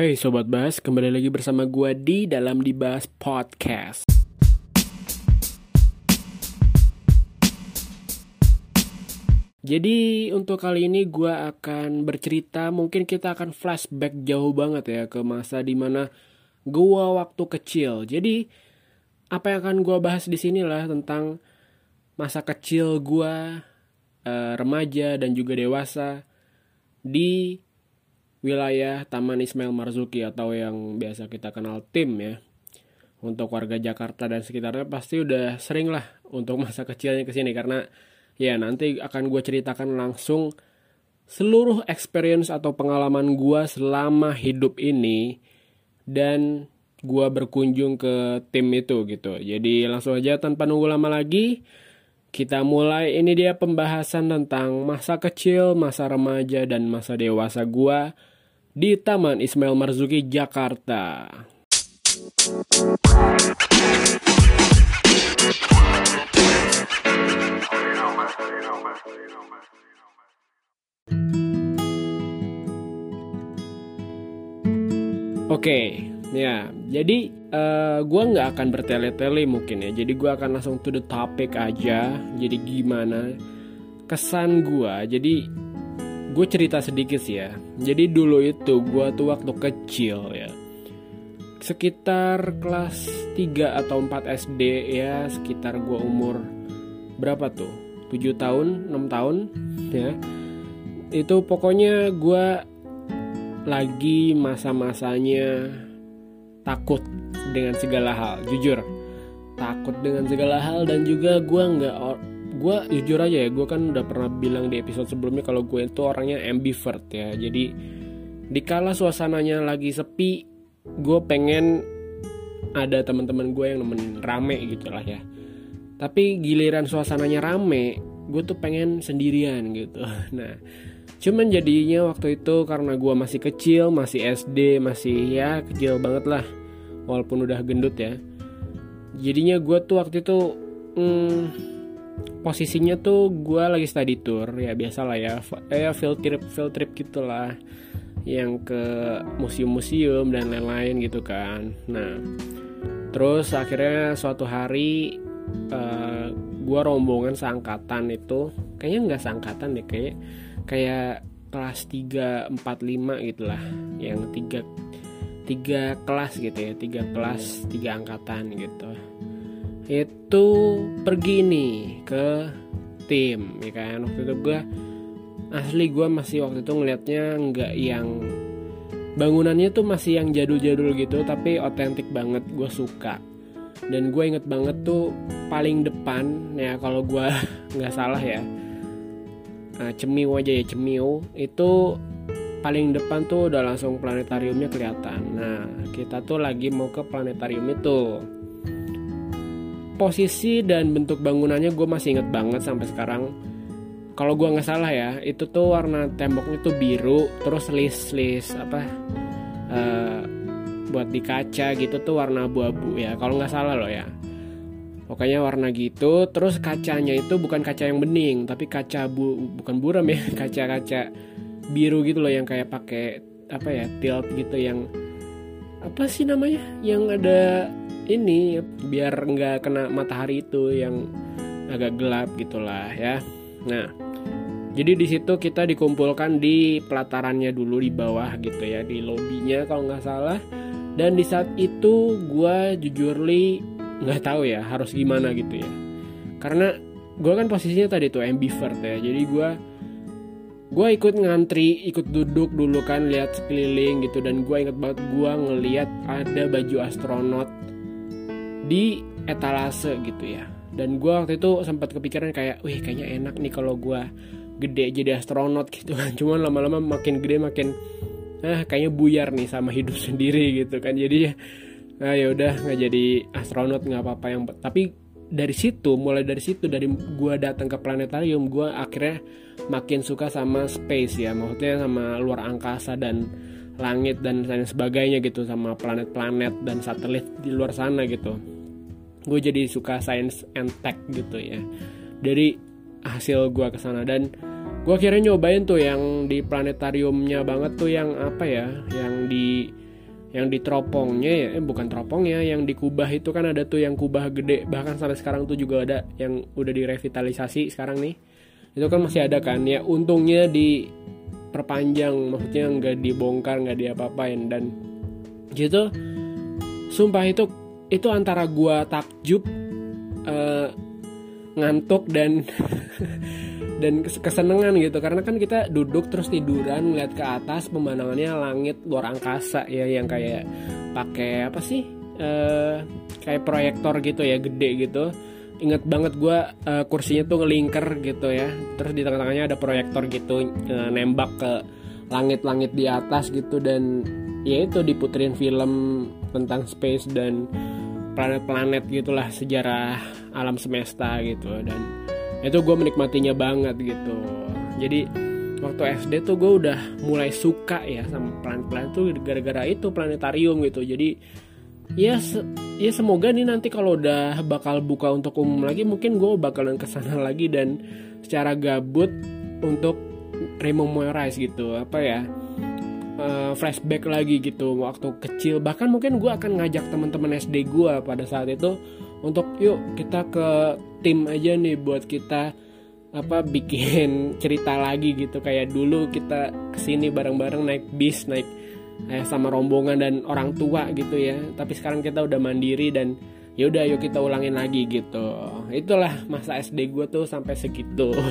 Hey Sobat Bas, kembali lagi bersama gue di dalam Dibahas Podcast. Jadi untuk kali ini gue akan bercerita, mungkin kita akan flashback jauh banget ya ke masa di mana gue waktu kecil. Jadi apa yang akan gue bahas di sini lah tentang masa kecil gue, uh, remaja dan juga dewasa di wilayah Taman Ismail Marzuki atau yang biasa kita kenal tim ya. Untuk warga Jakarta dan sekitarnya pasti udah sering lah untuk masa kecilnya ke sini karena ya nanti akan gue ceritakan langsung seluruh experience atau pengalaman gue selama hidup ini dan gue berkunjung ke tim itu gitu. Jadi langsung aja tanpa nunggu lama lagi kita mulai ini dia pembahasan tentang masa kecil, masa remaja dan masa dewasa gue di Taman Ismail Marzuki Jakarta. Oke, ya. Jadi uh, eh, gue nggak akan bertele-tele mungkin ya. Jadi gue akan langsung to the topic aja. Jadi gimana kesan gue? Jadi gue cerita sedikit sih ya. Jadi dulu itu gue tuh waktu kecil ya. Sekitar kelas 3 atau 4 SD ya, sekitar gue umur berapa tuh? 7 tahun, 6 tahun ya. Itu pokoknya gue lagi masa-masanya takut dengan segala hal, jujur. Takut dengan segala hal dan juga gue nggak gue jujur aja ya gue kan udah pernah bilang di episode sebelumnya kalau gue itu orangnya ambivert ya. Jadi dikala suasananya lagi sepi gue pengen ada teman-teman gue yang nemenin rame gitu lah ya. Tapi giliran suasananya rame gue tuh pengen sendirian gitu. Nah cuman jadinya waktu itu karena gue masih kecil masih SD masih ya kecil banget lah. Walaupun udah gendut ya. Jadinya gue tuh waktu itu hmm, posisinya tuh gue lagi study tour ya biasa lah ya ya field trip field trip gitulah. Yang ke museum-museum dan lain-lain gitu kan. Nah terus akhirnya suatu hari uh, eh, gue rombongan seangkatan itu. Kayaknya nggak seangkatan deh kayak kayak kelas 3, 4, 5 gitu lah yang tiga tiga kelas gitu ya tiga kelas tiga angkatan gitu. Itu pergi nih ke tim ya kan? Waktu itu gue asli gue masih waktu itu ngelihatnya nggak yang bangunannya tuh masih yang jadul-jadul gitu tapi otentik banget gue suka. Dan gue inget banget tuh paling depan ya kalau gue nggak salah ya nah, cemiu aja ya cemiu. Itu paling depan tuh udah langsung planetariumnya kelihatan. Nah kita tuh lagi mau ke planetarium itu. Posisi dan bentuk bangunannya gue masih inget banget sampai sekarang. Kalau gue nggak salah ya itu tuh warna temboknya tuh biru terus list list apa uh, buat di kaca gitu tuh warna abu-abu ya. Kalau nggak salah loh ya pokoknya warna gitu terus kacanya itu bukan kaca yang bening tapi kaca bu bukan buram ya kaca-kaca biru gitu loh yang kayak pakai apa ya tilt gitu yang apa sih namanya yang ada ini biar nggak kena matahari itu yang agak gelap gitulah ya. Nah jadi di situ kita dikumpulkan di pelatarannya dulu di bawah gitu ya di lobbynya kalau nggak salah. Dan di saat itu gue jujur li nggak tahu ya harus gimana gitu ya. Karena gue kan posisinya tadi tuh ambivert ya jadi gue gue ikut ngantri ikut duduk dulu kan lihat sekeliling gitu dan gue inget banget gue ngeliat ada baju astronot di etalase gitu ya. Dan gue waktu itu sempat kepikiran kayak wih kayaknya enak nih kalau gue gede jadi astronot gitu kan. Cuman lama-lama makin gede makin ah kayaknya buyar nih sama hidup sendiri gitu kan. Jadi nah ya udah nggak jadi astronot nggak apa-apa yang tapi dari situ mulai dari situ dari gue datang ke planetarium gue akhirnya makin suka sama space ya maksudnya sama luar angkasa dan langit dan lain sebagainya gitu sama planet-planet dan satelit di luar sana gitu. Gue jadi suka science and tech gitu ya. Dari hasil gue ke sana dan gue akhirnya nyobain tuh yang di planetariumnya banget tuh yang apa ya yang di yang di teropongnya ya eh bukan teropongnya yang di Kubah itu kan ada tuh yang Kubah gede. Bahkan sampai sekarang tuh juga ada yang udah direvitalisasi sekarang nih. Itu kan masih ada kan ya untungnya di perpanjang maksudnya nggak dibongkar nggak diapa-apain. Dan gitu sumpah itu itu antara gua takjub uh, ngantuk dan dan kesenangan gitu. Karena kan kita duduk terus tiduran ngeliat ke atas pemandangannya langit luar angkasa ya yang kayak pakai apa sih uh, kayak proyektor gitu ya gede gitu. Inget banget gue uh, kursinya tuh ngelingker gitu ya. Terus di tengah-tengahnya ada proyektor gitu uh, nembak ke langit-langit di atas gitu. Dan ya itu diputerin film tentang space dan planet-planet gitulah sejarah alam semesta gitu. Dan itu gue menikmatinya banget gitu. Jadi waktu SD tuh gue udah mulai suka ya sama planet-planet tuh gara-gara itu planetarium gitu. Jadi ya se ya semoga nih nanti kalau udah bakal buka untuk umum lagi mungkin gue bakalan ke sana lagi dan secara gabut untuk rememorize gitu. Apa ya uh, flashback lagi gitu waktu kecil. Bahkan mungkin gue akan ngajak teman-teman SD gue pada saat itu untuk yuk kita ke tim aja nih buat kita apa bikin cerita lagi gitu. Kayak dulu kita ke sini bareng-bareng naik bis naik eh, sama rombongan dan orang tua gitu ya. Tapi sekarang kita udah mandiri dan ya udah yuk kita ulangin lagi gitu. Itulah masa SD gue tuh sampai segitu.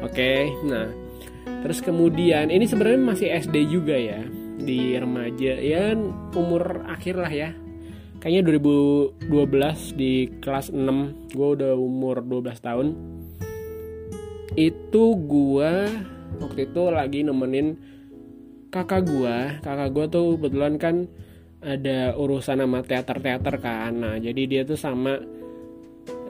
Oke okay? nah terus kemudian ini sebenarnya masih SD juga ya di remaja ya umur akhir lah ya. Kayaknya 2012 di kelas 6 gue udah umur 12 tahun. Itu gue waktu itu lagi nemenin kakak gue kakak gue tuh kebetulan kan ada urusan sama teater-teater kan. Nah jadi dia tuh sama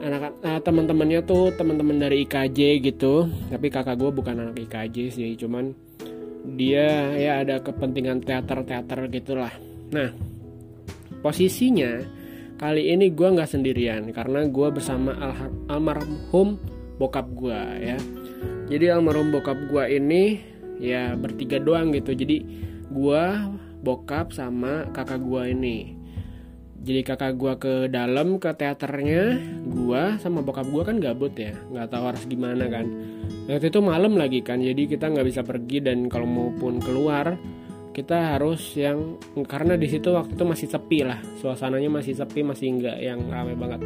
anak nah, teman-temannya tuh teman-teman dari IKJ gitu. Tapi kakak gue bukan anak IKJ sih cuman dia ya ada kepentingan teater-teater gitulah. Nah posisinya kali ini gue nggak sendirian karena gue bersama al almarhum bokap gue ya. Jadi almarhum bokap gue ini ya bertiga doang gitu. Jadi gue bokap sama kakak gue ini jadi kakak gue ke dalam ke teaternya gue sama bokap gue kan gabut ya. Nggak tahu harus gimana kan. Waktu itu malam lagi kan jadi kita nggak bisa pergi dan kalau maupun keluar kita harus yang karena di situ waktu itu masih sepi lah. Suasananya masih sepi masih enggak yang ramai banget.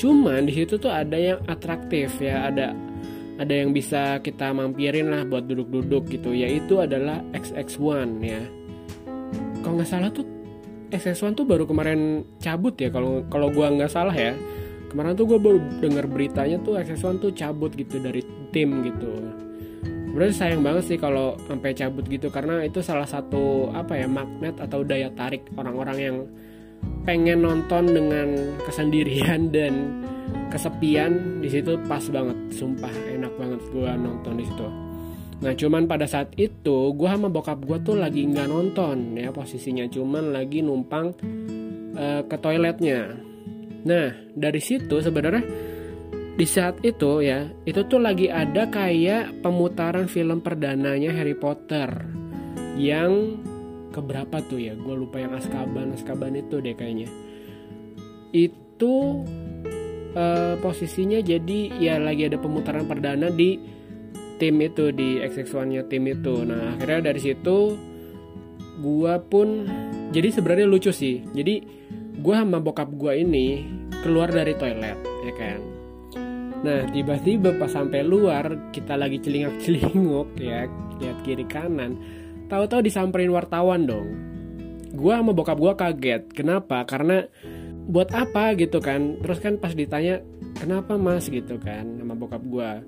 Cuman di situ tuh ada yang atraktif ya ada ada yang bisa kita mampirin lah buat duduk-duduk gitu. Yaitu adalah XX1 ya. Kalau nggak salah tuh XX1 tuh baru kemarin cabut ya kalau kalau gua nggak salah ya. Kemarin tuh gue baru dengar beritanya tuh XX1 tuh cabut gitu dari tim gitu. Sebenarnya sayang banget sih kalau sampai cabut gitu karena itu salah satu apa ya magnet atau daya tarik orang-orang yang pengen nonton dengan kesendirian dan kesepian di situ pas banget sumpah enak banget gue nonton di situ nah cuman pada saat itu gue sama bokap gue tuh lagi nggak nonton ya posisinya. Cuman lagi numpang uh, ke toiletnya. Nah dari situ sebenarnya di saat itu ya itu tuh lagi ada kayak pemutaran film perdananya Harry Potter yang keberapa tuh ya? Gue lupa yang Azkaban Azkaban itu deh kayaknya. Itu uh, posisinya jadi ya lagi ada pemutaran perdana di tim itu di XX1 nya tim itu nah akhirnya dari situ gue pun jadi sebenarnya lucu sih jadi gue sama bokap gue ini keluar dari toilet ya kan Nah tiba-tiba pas sampai luar kita lagi celingak-celinguk ya lihat kiri kanan, tahu-tahu disamperin wartawan dong. Gua sama bokap gua kaget. Kenapa? Karena buat apa gitu kan? Terus kan pas ditanya kenapa mas gitu kan sama bokap gua.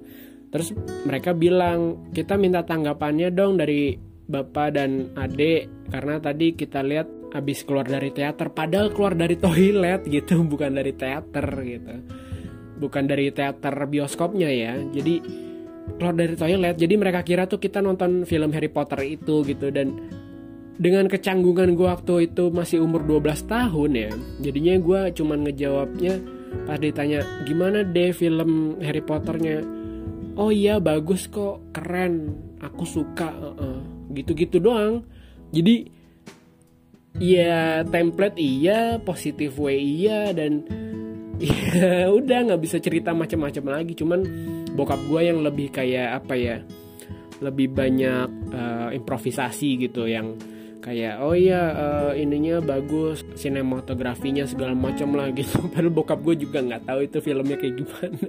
Terus mereka bilang kita minta tanggapannya dong dari bapak dan adik karena tadi kita lihat abis keluar dari teater padahal keluar dari toilet gitu bukan dari teater gitu. Bukan dari teater bioskopnya ya. Jadi keluar dari toilet. Jadi mereka kira tuh kita nonton film Harry Potter itu gitu. Dan dengan kecanggungan gue waktu itu masih umur 12 tahun ya jadinya gue cuman ngejawabnya pas ditanya gimana deh film Harry Potternya oh iya bagus kok keren aku suka uh -uh. gitu-gitu doang. Jadi ya template iya positif way iya dan ya udah nggak bisa cerita macam-macam lagi. Cuman bokap gue yang lebih kayak apa ya lebih banyak uh, improvisasi gitu yang kayak oh iya uh, ininya bagus sinematografinya segala macam lah gitu. Padahal bokap gue juga nggak tahu itu filmnya kayak gimana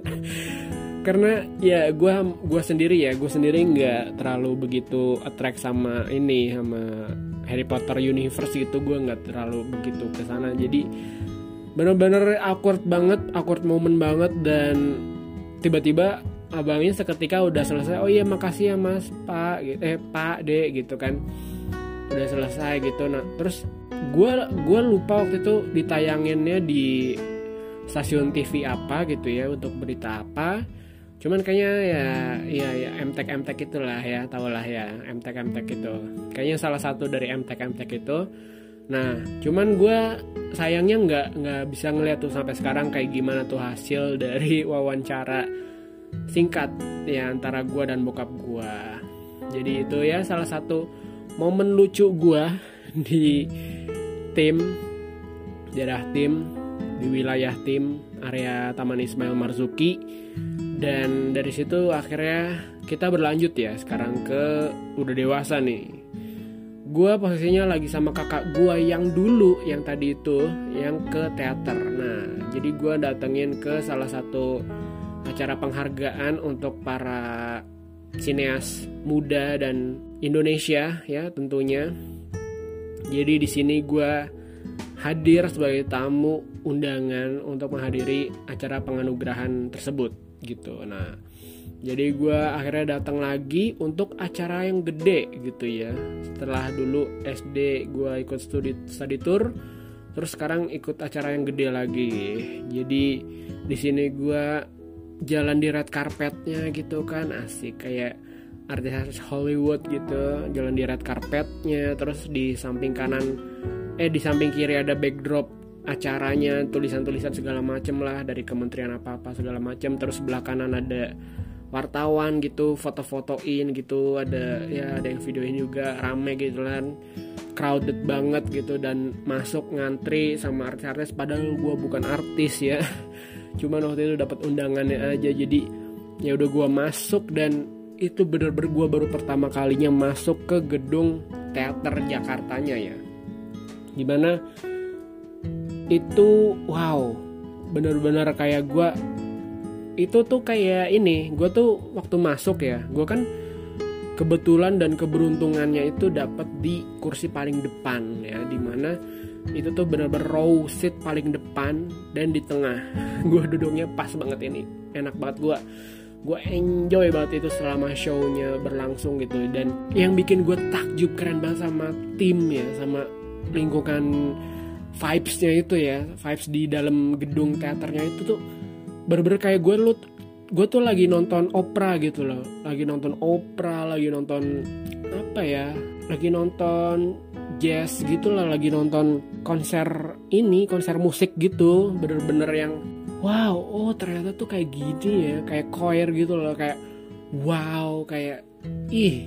karena ya gue gua sendiri ya gue sendiri nggak terlalu begitu attract sama ini sama Harry Potter universe gitu. Gue nggak terlalu begitu ke sana. Jadi bener-bener awkward banget awkward moment banget. Dan tiba-tiba abangnya seketika udah selesai oh iya makasih ya mas pak eh pak dek gitu kan. Udah selesai gitu. Nah terus gue gue lupa waktu itu ditayanginnya di stasiun TV apa gitu ya untuk berita apa cuman kayaknya ya ya ya MTek MTek itulah ya tahulah ya MTek MTek itu. Kayaknya salah satu dari MTek MTek itu. Nah cuman gue sayangnya nggak nggak bisa ngeliat tuh sampai sekarang kayak gimana tuh hasil dari wawancara singkat ya antara gue dan bokap gue jadi itu ya salah satu momen lucu gue di tim daerah tim di wilayah tim area Taman Ismail Marzuki dan dari situ akhirnya kita berlanjut ya sekarang ke udah dewasa nih. Gue posisinya lagi sama kakak gue yang dulu yang tadi itu yang ke teater. Nah jadi gue datengin ke salah satu acara penghargaan untuk para sineas muda dan Indonesia ya tentunya. Jadi di sini gue hadir sebagai tamu undangan untuk menghadiri acara penganugerahan tersebut gitu. Nah, jadi gue akhirnya datang lagi untuk acara yang gede gitu ya. Setelah dulu SD gue ikut studi study tour, terus sekarang ikut acara yang gede lagi. Jadi di sini gue jalan di red carpetnya gitu kan asik kayak artis Hollywood gitu jalan di red carpetnya terus di samping kanan eh di samping kiri ada backdrop acaranya tulisan-tulisan segala macem lah dari kementerian apa-apa segala macem. Terus sebelah kanan ada wartawan gitu foto-fotoin gitu. Ada ya ada yang videoin juga rame gitu kan. Crowded banget gitu dan masuk ngantri sama artis-artis. Padahal gue bukan artis ya. Cuman waktu itu dapat undangannya aja. Jadi ya udah gue masuk dan itu bener-bener gue baru pertama kalinya masuk ke gedung teater Jakartanya ya. Di mana itu wow. Bener-bener kayak gue itu tuh kayak ini gue tuh waktu masuk ya gue kan kebetulan dan keberuntungannya itu dapat di kursi paling depan ya di mana itu tuh bener-bener row seat paling depan dan di tengah. Gue duduknya pas banget ini enak banget gue gue enjoy banget itu selama shownya berlangsung gitu. Dan yang bikin gue takjub keren banget sama tim ya sama lingkungan vibesnya itu ya vibes di dalam gedung teaternya itu tuh berber kayak gue lu gue tuh lagi nonton opera gitu loh. Lagi nonton opera lagi nonton apa ya lagi nonton jazz gitu lah lagi nonton konser ini konser musik gitu. Bener-bener yang wow oh ternyata tuh kayak gini ya kayak choir gitu loh kayak wow kayak ih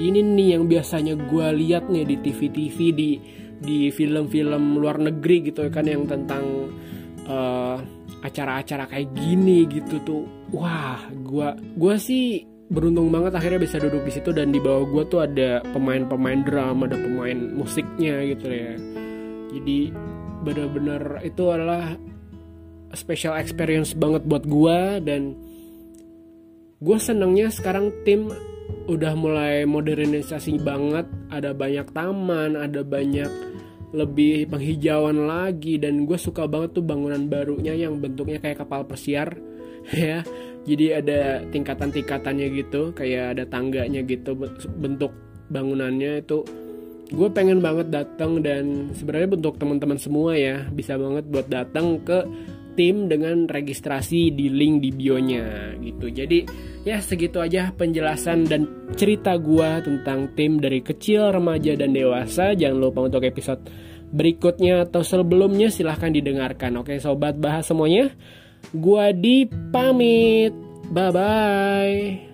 ini nih yang biasanya gue lihat nih di TV-TV di di film-film luar negeri gitu kan yang tentang uh, acara-acara kayak gini gitu tuh. Wah gue gue sih beruntung banget akhirnya bisa duduk di situ dan di bawah gue tuh ada pemain-pemain drum ada pemain musiknya gitu ya. Jadi bener-bener itu adalah special experience banget buat gue dan gue senengnya sekarang tim udah mulai modernisasi banget. Ada banyak taman ada banyak lebih penghijauan lagi. Dan gue suka banget tuh bangunan barunya yang bentuknya kayak kapal pesiar ya. Jadi ada tingkatan-tingkatannya gitu kayak ada tangganya gitu bentuk bangunannya itu. Gue pengen banget datang dan sebenarnya bentuk teman-teman semua ya bisa banget buat datang ke tim dengan registrasi di link di bionya gitu. Jadi ya segitu aja penjelasan dan cerita gue tentang tim dari kecil, remaja dan dewasa. Jangan lupa untuk episode berikutnya atau sebelumnya silahkan didengarkan. Oke sobat bahas semuanya. Gua di pamit. Bye bye.